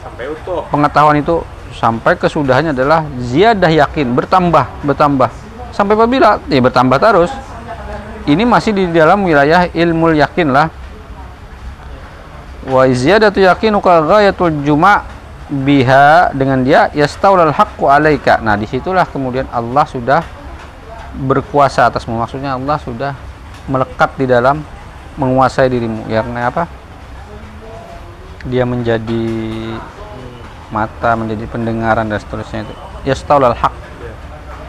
S1: pengetahuan itu. Sampai kesudahannya adalah ziyadah yakin bertambah bertambah. Sampai apabila? Ya bertambah terus. Ini masih di dalam wilayah ilmu yakin lah wa ziyadatu yakinuka ghayatul juma biha dengan dia yastaulal haqqu alaika. Nah di situlah kemudian Allah sudah berkuasa atasmu. Maksudnya Allah sudah melekat di dalam menguasai dirimu. Ya karena apa? Dia menjadi mata menjadi pendengaran dan seterusnya itu. Yastaulal haq.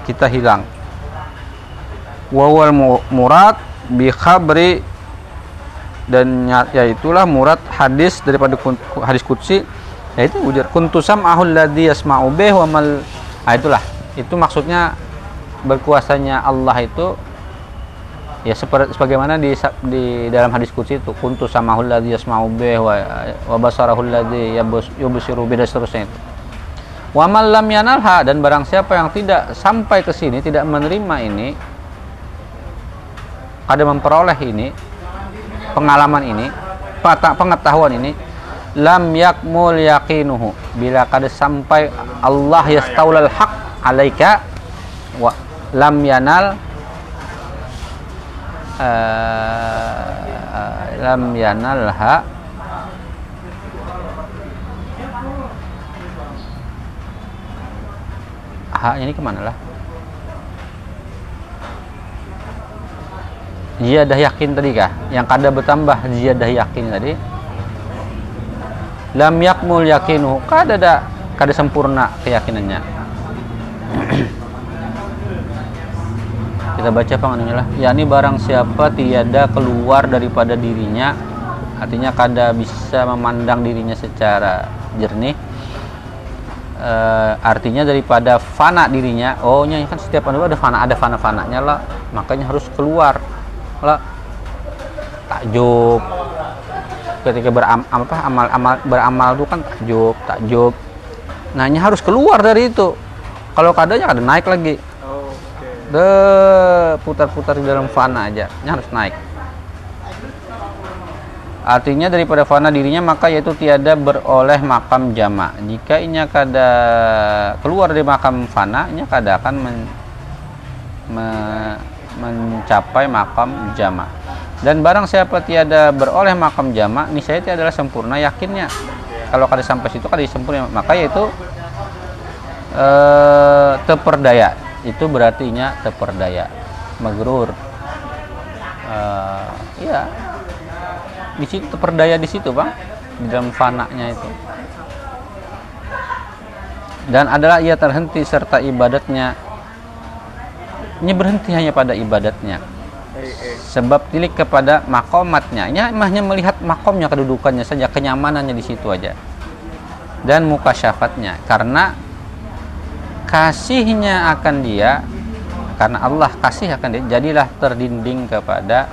S1: Kita hilang. Wawal mu- murad bi khabri dan nya- yaitulah murad hadis daripada hadis qudsi yaitu ujar kuntusam ahul ladzi yasma'u bih wa mal nah, itulah. Itu maksudnya berkuasanya Allah itu ya seperti sebagaimana di di dalam hadis qudsi itu kuntu samahul ladzi yasma'u bih wa wa basarahul yabus- yubsiru bih dan seterusnya itu. Wa man lam yanalha dan barang siapa yang tidak sampai ke sini tidak menerima ini kada memperoleh ini pengalaman ini pengetahuan ini lam yakmul yaqinuhu. Bila kada sampai Allah yastaulal haq alaika wa lam yanal eh, lam yanalha ha ini ke mana lah ziyadah yakin tadi kah? Yang kada bertambah ziyadah yakin tadi. Lam yakmul yakinu kada ada kada sempurna keyakinannya. Kita baca penganunya lah. Yakni barang siapa tiada keluar daripada dirinya artinya kada bisa memandang dirinya secara jernih Eh, artinya daripada fana dirinya oh nya kan setiap ada fana ada fana fananya lah makanya harus keluar lah takjub. Ketika beram, apa amal amal beramal itu kan takjub takjub. Nah ini harus keluar dari itu. Kalau kadanya kada naik lagi. De putar-putar di dalam fana aja. Ini harus naik. Artinya daripada fana dirinya maka yaitu tiada beroleh makam jama jika inya kada keluar dari makam fana inya kada akan men- me- mencapai makam jama. Dan barang siapa tiada beroleh makam jama niscaya tiada adalah sempurna yakinnya. Kalau kada sampai situ kada sempurna maka yaitu eh teperdaya. Itu berarti nya teperdaya. Magrur. Eh, iya. Di situ teperdaya di situ bang. Di dalam fananya itu. Dan adalah ia terhenti serta ibadatnya ini berhenti hanya pada ibadatnya. Sebab tilik kepada makomatnya. Ini hanya melihat makomnya kedudukannya saja kenyamanannya di situ aja. Dan muka syafatnya. Karena kasihnya akan dia karena Allah kasih akan dia jadilah terdinding kepada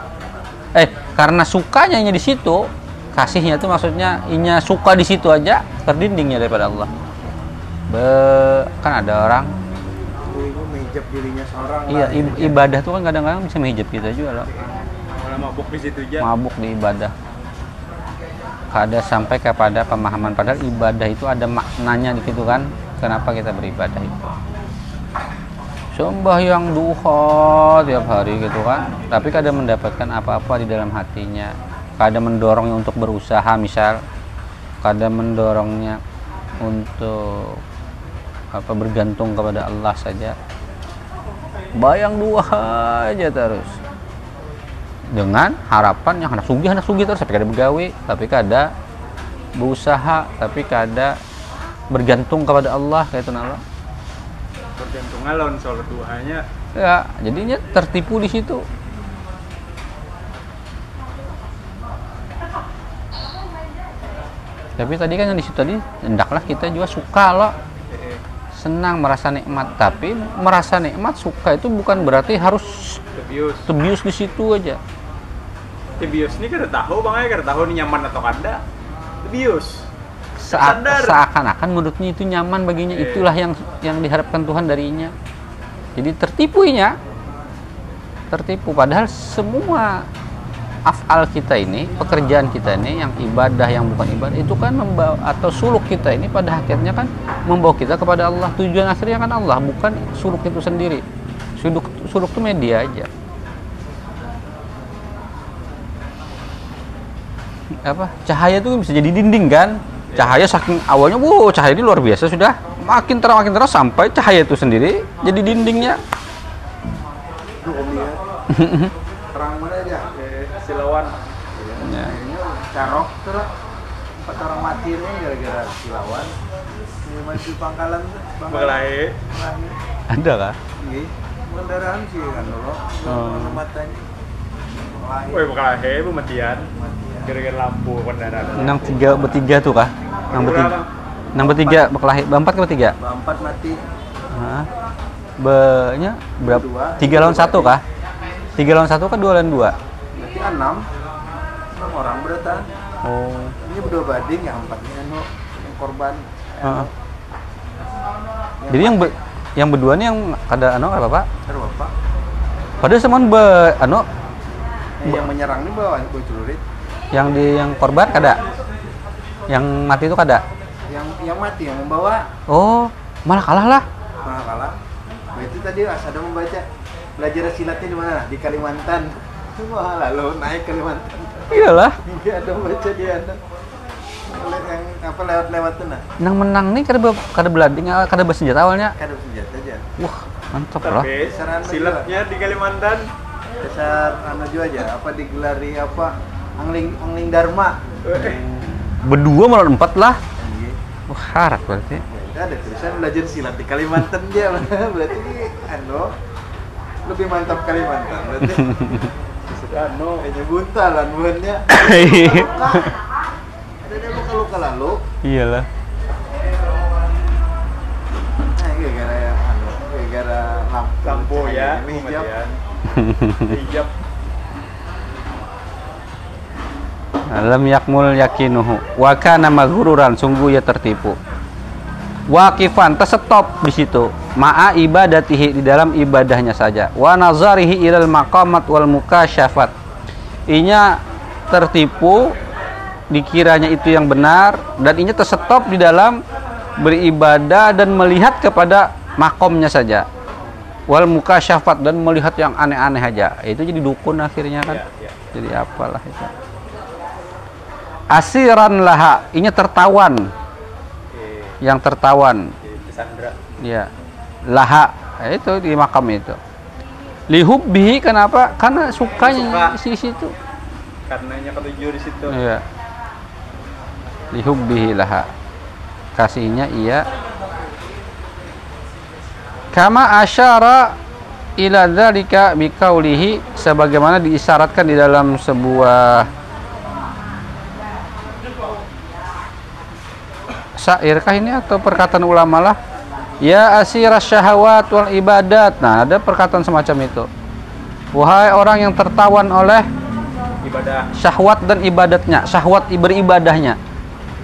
S1: eh karena sukanya nya di situ kasihnya itu maksudnya inya suka di situ aja terdindingnya daripada Allah. Be, kan ada orang
S2: menghijab dirinya seorang.
S1: iya
S2: lah.
S1: ib- ibadah tuh kan kadang-kadang bisa menghijab kita juga loh
S3: Malah mabuk di situ aja.
S1: mabuk di ibadah kada sampai kepada pemahaman padahal ibadah itu ada maknanya di situ kan kenapa kita beribadah itu sembahyang duha tiap hari gitu kan tapi kada mendapatkan apa-apa di dalam hatinya kada mendorongnya untuk berusaha misal kada mendorongnya untuk apa bergantung kepada Allah saja bayang duha aja terus dengan harapan yang anak sugih anak sugih terus tapi kada begawe tapi kada berusaha tapi kada bergantung kepada Allah kayak itu nala
S3: Bergantung alon soal duhanya.
S1: ya jadinya tertipu di situ tapi tadi kan yang di situ tadi hendaklah kita juga suka loh. Senang merasa nikmat tapi merasa nikmat suka itu bukan berarti harus
S3: Tebius.
S1: tebius di situ aja
S3: Tebius ini kada tahu bang ya kada tahu ini nyaman atau kada. Tebius. Sadar.
S1: seakan-akan menurutnya itu nyaman baginya
S3: Eh.
S1: itulah yang yang diharapkan Tuhan darinya jadi tertipunya tertipu padahal semua afal kita ini pekerjaan kita ini yang ibadah yang bukan ibadah itu kan membawa atau suluk kita ini pada akhirnya kan membawa kita kepada Allah. Tujuan akhirnya kan Allah bukan suluk itu sendiri. Suluk suluk itu media aja. Apa? Cahaya itu bisa jadi dinding kan? Cahaya saking awalnya wow cahaya ini luar biasa sudah. Makin terang makin terang sampai cahaya itu sendiri jadi dindingnya
S2: Itu om ya. Terang mana aja?
S3: Eh, silawan.
S1: ya.
S2: Carok terus. Empat orang mati ini gara-gara silawan. Ini masih pangkalan tuh. Pangkalan.
S1: Ada kah
S2: Iya. Kendaraan sih kan dulu.
S1: Oh.
S2: Matanya. Lahir.
S3: Woi, mengelai pematian.
S2: Mati ya.
S3: Gara-gara lampu kendaraan.
S1: enam tiga bertiga tuh kah enam
S3: Berapa?
S1: bertiga enam bertiga berkelahi berempat ke bertiga
S2: Empat mati.
S1: Hah? Be-nya berapa tiga lawan satu kah tiga lawan satu kah dua lawan dua
S2: Berarti enam. Enam orang berarti.
S1: oh
S2: Ini berdua banding yang empatnya anu yang korban.
S1: Heeh. jadi yang ber, yang berdua nih yang kada anu apa pak
S2: Terus bapak.
S1: padahal semuanya be anu
S2: Eh, yang menyerang ini bawa gue celurit.
S1: yang di yang korban kada yang mati itu kada
S2: Yang yang mati yang membawa
S1: oh malah kalah lah
S2: malah kalah. Nah, itu tadi Mas ada membaca belajar silatnya di mana? Di Kalimantan. Wah, lalu naik Kalimantan.
S1: iyalah
S2: Iya ada membaca dia ada. Lewat yang apa lewat-lewat tuh nah.
S1: nang menang nih kada kada belading kada bersenjata awalnya
S2: Kan ada senjata aja.
S1: wah mantap lah
S3: silatnya di Kalimantan.
S2: Dasar anu juga aja apa digelari apa? Angling Angling Dharma.
S3: Eh,
S1: berdua malah empat lah
S2: Iya.
S1: wah harat berarti
S2: Ya, ada tulisan belajar silat di Kalimantan dia berarti anu lebih mantap Kalimantan berarti
S3: sudah no.
S2: kayaknya buntal luka ada ada luka luka lalu
S1: iyalah
S2: nah gara-gara ya anu gara-gara lampu
S3: Lampu ya,
S2: Ini hijab.
S3: Hijab.
S1: lam yakmul yakinuhu wa kana maghruran sungguh ia tertipu waqifan terstop di situ. Ma'a ibadatihi di dalam ibadahnya saja. Wa nazarihi ilal maqamat wal mukasyafat. Inya tertipu dikiranya itu yang benar dan inya terstop di dalam beribadah dan melihat kepada makomnya saja. Wal mukasyafat dan melihat yang aneh-aneh aja. Itu jadi dukun akhirnya kan?
S3: Ya, ya.
S1: jadi apalah itu. Asiran laha ini tertawan. Yang tertawan. Ya laha. Ya, itu di makam itu. Lihubbihi kenapa? Karena sukanya
S3: Suka.
S1: si situ.
S3: Karenanya ketujuh di situ.
S1: ya lihubbihi laha. Kasihnya iya. Kama asyara ila dzalika biqaulihi sebagaimana diisyaratkan di dalam sebuah syairkah ini atau perkataan ulama lah? Ya asiras syahawat wal ibadat. Nah ada perkataan semacam itu. Wahai orang yang tertawan oleh
S3: Ibadah.
S1: syahwat dan ibadatnya syahwat beribadahnya.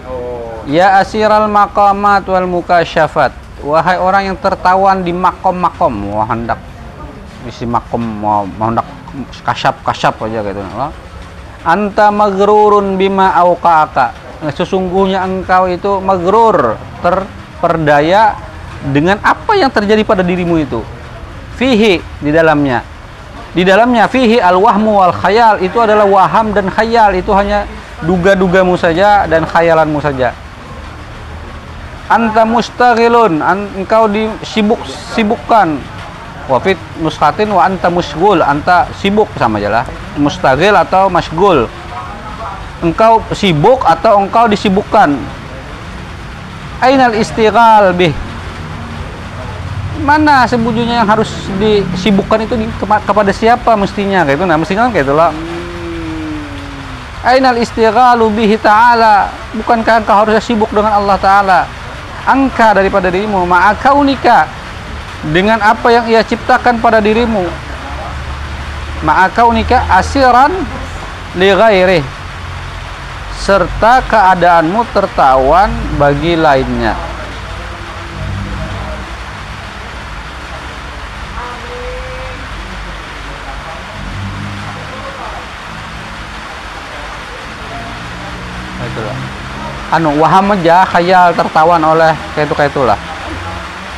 S3: Oh.
S1: Ya asiral maqamat wal mukasyafat. Wahai orang yang tertawan di makom-makom. Wah hendak. Isi makom mau, hendak kasyap-kasyap aja gitu. Allah. Anta magrurun bima auqa'aka Sesungguhnya engkau itu magrur Terperdaya dengan apa yang terjadi pada dirimu itu. Fihi di dalamnya. Di dalamnya fihi al wahmu wal khayal itu adalah waham dan khayal. Itu hanya duga-dugamu saja dan khayalanmu saja. Anta mustaghilun an, engkau disibuk sibukkan. Wa fit nuskatin wa anta musgul anta sibuk sama aja lah mustaghil atau masgul engkau sibuk atau engkau disibukkan? Ainal istighal bih? Mana sembunyinya yang harus disibukkan itu di, kepa- kepada siapa mestinya? Kayak itu nah mestinya kan kayak itu lah Ainal istighalu bihi ta'ala. Bukankah engkau harusnya sibuk dengan Allah Ta'ala? Angka daripada dirimu. Ma'akaunika Dengan apa yang ia ciptakan pada dirimu. Ma'akaunika asiran Li ghairih Serta keadaanmu tertawan bagi lainnya. Itulah anu waham aja khayal tertawan oleh kayak itu kayak itulah.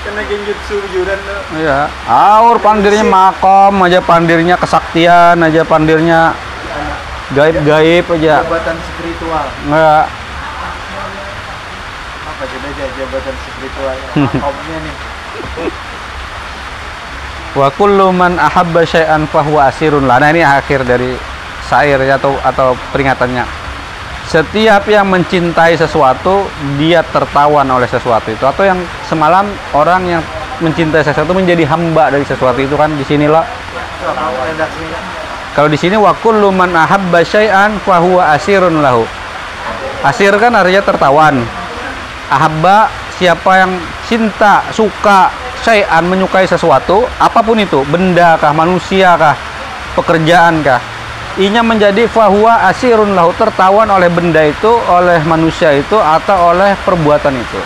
S3: Kena genjutsu juran
S1: iya. Aur pandirnya makom aja pandirnya kesaktian aja pandirnya gaib-gaib aja.
S2: Jabatan spiritual.
S1: nggak
S2: Apa coba aja jabatan spiritual? Makomnya nih.
S1: wa kullu man ahabba syai'an fahuwa asirun. Lah nah ini akhir dari syair ya, atau atau peringatannya. Setiap yang mencintai sesuatu dia tertawan oleh sesuatu itu. Atau yang semalam orang yang mencintai sesuatu menjadi hamba dari sesuatu itu kan di kalau di sini wa kullu man ahabba syai'an fahuwa asirun lahu. Asir kan artinya tertawan. Ahabba siapa yang cinta suka syai'an menyukai sesuatu apa pun itu benda kah manusia kah pekerjaan kah inya menjadi fahuwa asirun lahu tertawan oleh benda itu oleh manusia itu atau oleh perbuatan itu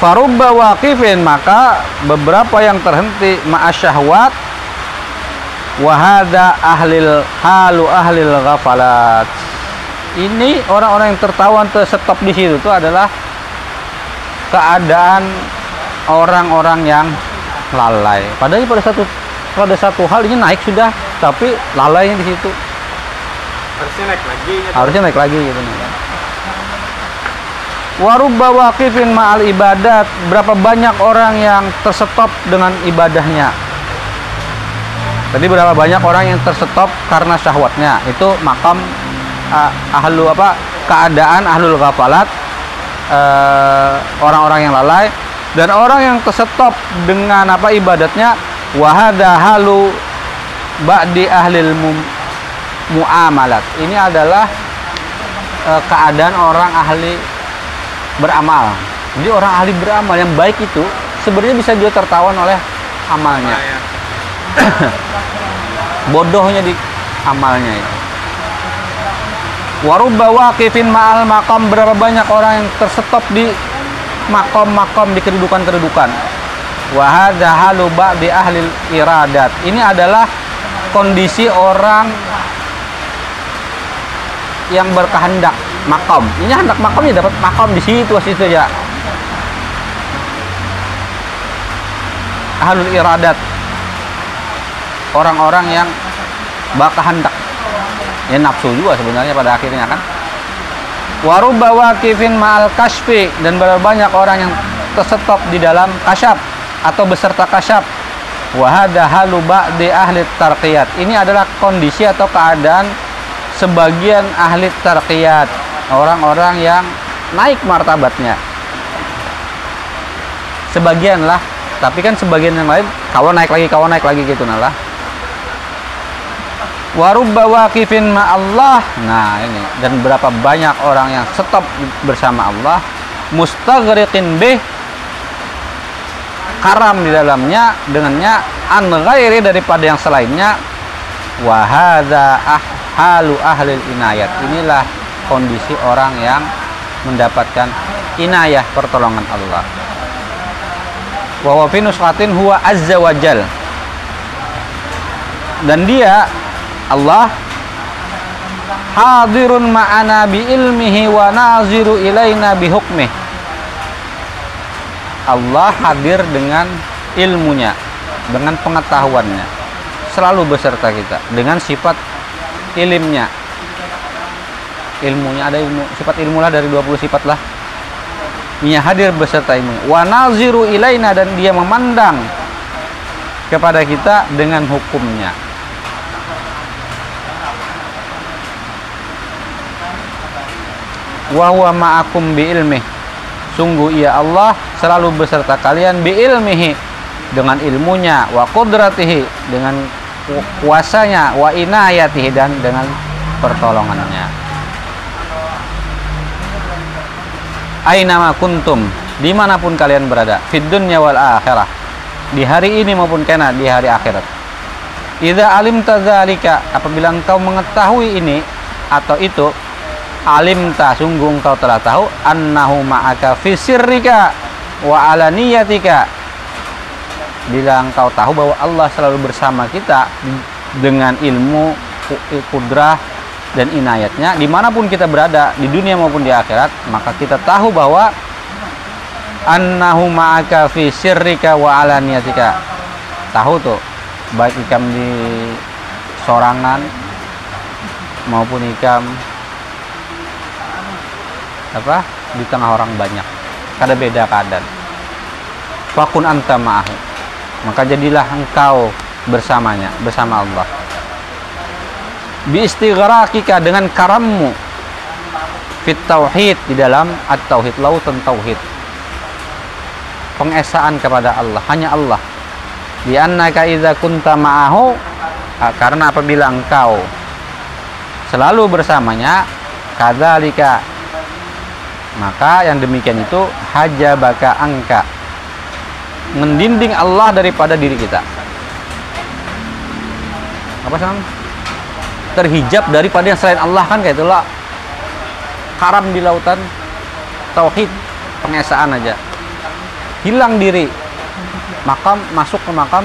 S1: farubba waqifin maka beberapa yang terhenti ma'asyahwat wahada ahlil halu ahlil ghafalat ini orang-orang yang tertawan terstop di situ itu adalah keadaan orang-orang yang lalai padahal pada satu pada satu hal ini naik sudah tapi lalainya di situ
S3: Harusnya naik lagi. nya.
S1: harusnya naik lagi gitu nih. Warubba waqifin ma'al ibadat. Berapa banyak orang yang terstop dengan ibadahnya? Tadi berapa banyak orang yang terstop karena syahwatnya? Itu makam ah, ahlu apa keadaan ahlul ghafalat eh, orang-orang yang lalai. Dan orang yang terstop dengan apa ibadatnya wahada halu ba'di ahlil mu- muamalat. Ini adalah eh, keadaan orang ahli beramal. Jadi orang ahli beramal yang baik itu sebenarnya bisa juga tertawan oleh amalnya.
S3: Nah, ya.
S1: bodohnya di amalnya itu. Warubba waqifin ma'al makam berapa banyak orang yang tersetop di makom-makom di kedudukan-kedudukan. Wahada halu ba'di ahli iradat ini adalah kondisi orang yang berkehendak makom. Ini hendak makomnya dapat makom di situ situ ya. Ahlul iradat. Orang-orang yang berkehendak ya nafsu juga sebenarnya pada akhirnya kan. Warubba waqifin ma'al kasfi dan banyak orang yang tersetop di dalam kasyaf atau beserta kasyaf. Wahada halu ba'di ahli tarqiyat. Ini adalah kondisi atau keadaan sebagian ahli tarqiyat orang-orang yang naik martabatnya sebagian lah tapi kan sebagian yang lain kalau naik lagi kalau naik lagi gitu nalah warubba waqifin Allah. Nah, ini dan berapa banyak orang yang stop bersama Allah mustaghriqin bih karam di dalamnya dengannya an ghairi daripada yang selainnya wa hadza ahhalu ahli inayat. Inilah kondisi orang yang mendapatkan inayah pertolongan Allah. Wa fi huwa azza wajal. Dan dia Allah hadirun ma'ana bi ilmihi wa naziru ilaina bi hukmih Allah hadir dengan ilmunya dengan pengetahuannya selalu beserta kita dengan sifat ilimnya ilmunya ada ilmu sifat ilmu lah dari 20 sifat lah. Ia hadir beserta ilmu. Wa naziru ilaina dan dia memandang kepada kita dengan hukumnya. Wa huwa ma'akum bi ilmih sungguh ia Allah selalu beserta kalian bi ilmihi dengan ilmunya wa qudratihi dengan kuasanya wa inayatihi dan dengan pertolongannya aina ma kuntum? Di mana pun kalian berada fid dunya wal akhirah. Di hari ini maupun kena di hari akhirat. Idza alim tadzalika apabila engkau mengetahui ini atau itu alim ta sungguh engkau telah tahu annahu ma'aka fi sirrika wa alaniyatika bila engkau tahu bahwa Allah selalu bersama kita dengan ilmu kudrah dan inayatnya di mana pun kita berada di dunia maupun di akhirat maka kita tahu bahwa annahu ma'aka fi sirrika wa alaniyatika tahu tuh baik ikam di sorangan maupun ikam apa di tengah orang banyak. Kada beda keadaan. Fakun anta ma'ahu. Maka jadilah engkau bersamanya bersama Allah bi istighraqika dengan karammu. Fit tauhid di dalam at-tauhid lautan tauhid. Pengesaan kepada Allah hanya Allah. Di annaka idza kunta ma'ahu karena apabila engkau selalu bersamanya kadzalika maka yang demikian itu hajabaka angka. Mendinding Allah daripada diri kita. Apa sih terhijab daripada yang selain Allah kan? Kayak itulah. Karam di lautan. Tauhid pengesaan aja. Hilang diri. Makam masuk ke makam.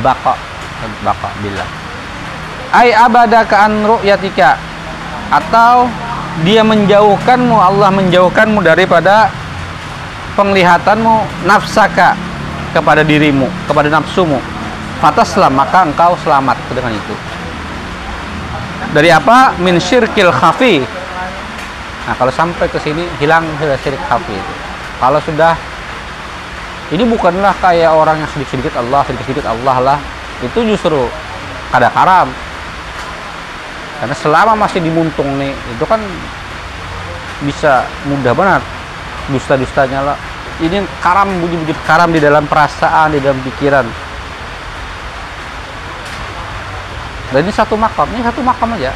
S1: Baka baka bila. Ai abada an ru'yatika? Atau dia menjauhkanmu Allah menjauhkanmu daripada penglihatanmu nafsaka kepada dirimu kepada nafsumu. Fataslam maka engkau selamat dengan itu dari apa? Min syirkil khafi. Nah kalau sampai ke sini hilang syirik khafi. Kalau sudah ini bukanlah kayak orang yang sedikit-sedikit Allah sedikit-sedikit Allah lah. Itu justru kada haram. Karena selama masih dimuntung nih itu kan bisa mudah banget. Dusta-dustanya lah. Ini karam wujud-wujud karam di dalam perasaan di dalam pikiran dan ini satu makam ini satu makam aja.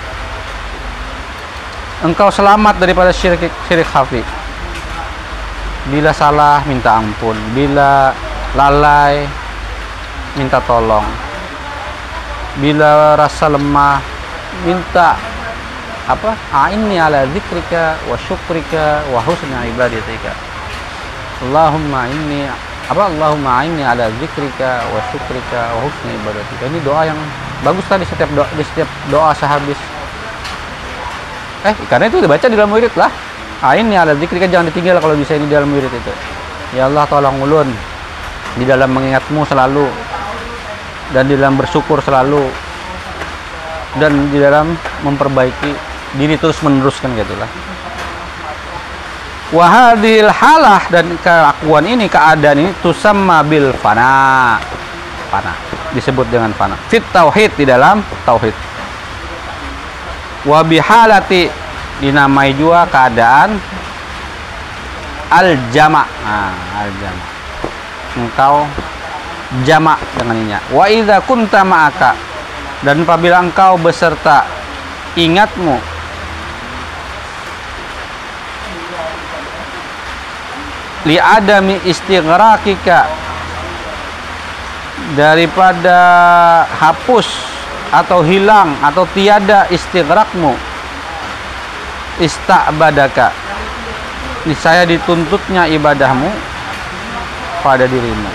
S1: Engkau selamat daripada syirik syirik hafi. Bila salah minta ampun. Bila lalai minta tolong. Bila rasa lemah minta apa? A'inni ala zikrika wa syukrika wa husna ibadatika Allahumma inni apa Allahumma inni ala zikrika wa syukrika wa husna ibadatika. Ini doa yang bagus tadi setiap doa di setiap doa sehabis. Eh karena itu dibaca di dalam wirid lah. A'inni ala zikrika jangan ditinggal kalau bisa ini di dalam wirid itu. Ya Allah tolong ulun di dalam mengingatmu selalu dan di dalam bersyukur selalu dan di dalam memperbaiki diri terus meneruskan gitulah wahadil halah dan kelakuan ini keadaan ini tusamma bil fana. Fana. Disebut dengan fana. Fit tauhid di dalam tauhid. Wa bihalati dinamai juga keadaan al jama nah, al jama engkau jama dengan ininya wa idza kunta ma'aka. Dan apabila engkau beserta ingatmu li adami istighraqika. Daripada hapus atau hilang atau tiada istighraqmu istabadaka. Saya dituntutnya ibadahmu pada dirimu.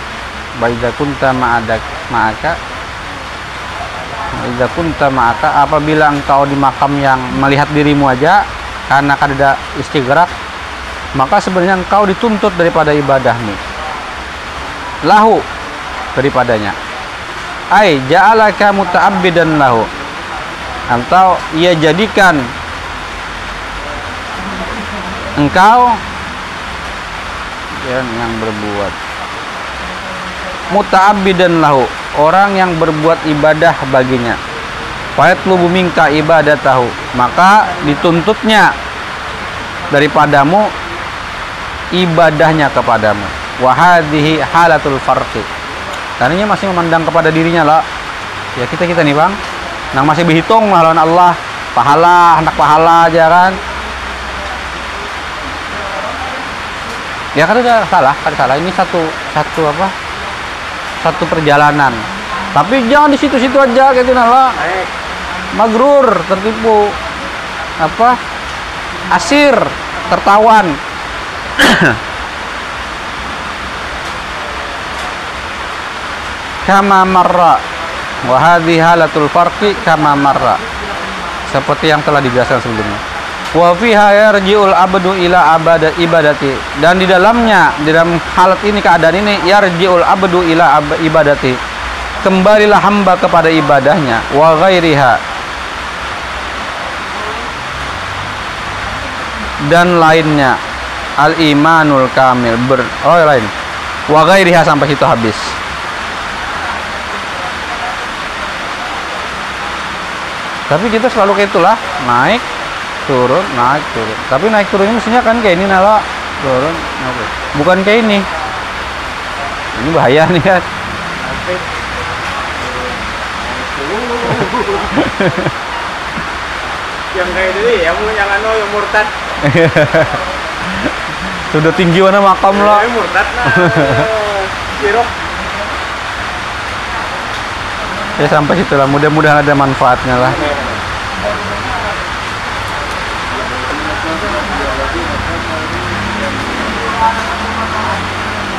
S1: Baidza kunta ma'adak ma'aka baidza kunta ma'aka apabila engkau di makam yang melihat dirimu aja karena kada istighraq maka sebenarnya engkau dituntut daripada ibadahmu. Lahu daripadanya. Ai ja'alaka muta'abbidan lahu. Atau ia jadikan engkau yang, yang berbuat. Muta'abbidan lahu. Orang yang berbuat ibadah baginya. Fayatlubu minka ibadatahu. Maka dituntutnya daripadamu ibadahnya kepadamu. Wahadihi halatul farqi. Tadinya masih memandang kepada dirinya lah ya kita kita nih bang. Nang masih berhitung lawan Allah pahala hendak pahala aja kan? Ya kan udah salah kan salah. Ini satu satu apa? Satu perjalanan. Tapi jangan di situ-situ aja gitu nala magrur tertipu apa asir tertawan kama marra. Wa hadhi halatul farqi kama marra. Seperti yang telah dijelaskan sebelumnya. Wa fiha yarji'ul abdu ila abada ibadati. Dan di dalamnya di dalam halat ini keadaan ini yarji'ul abdu ila ibadati. Kembalilah hamba kepada ibadahnya. Wa ghairiha. Dan lainnya al imanul kamil. Ber oh lain. Wa ghairiha sampai situ habis. Tapi kita selalu kayak itulah. Naik turun naik turun. Tapi naik turunnya mestinya kan kayak ini nala. Turun naik bukan kayak ini. Ini bahaya nih kan?
S3: Yang kayak itu ya yang anu yang murtad
S1: sudah tinggi mana makam lah.
S3: Ya, murtad nah
S1: ya sampai situ lah. Mudah-mudahan ada manfaatnya lah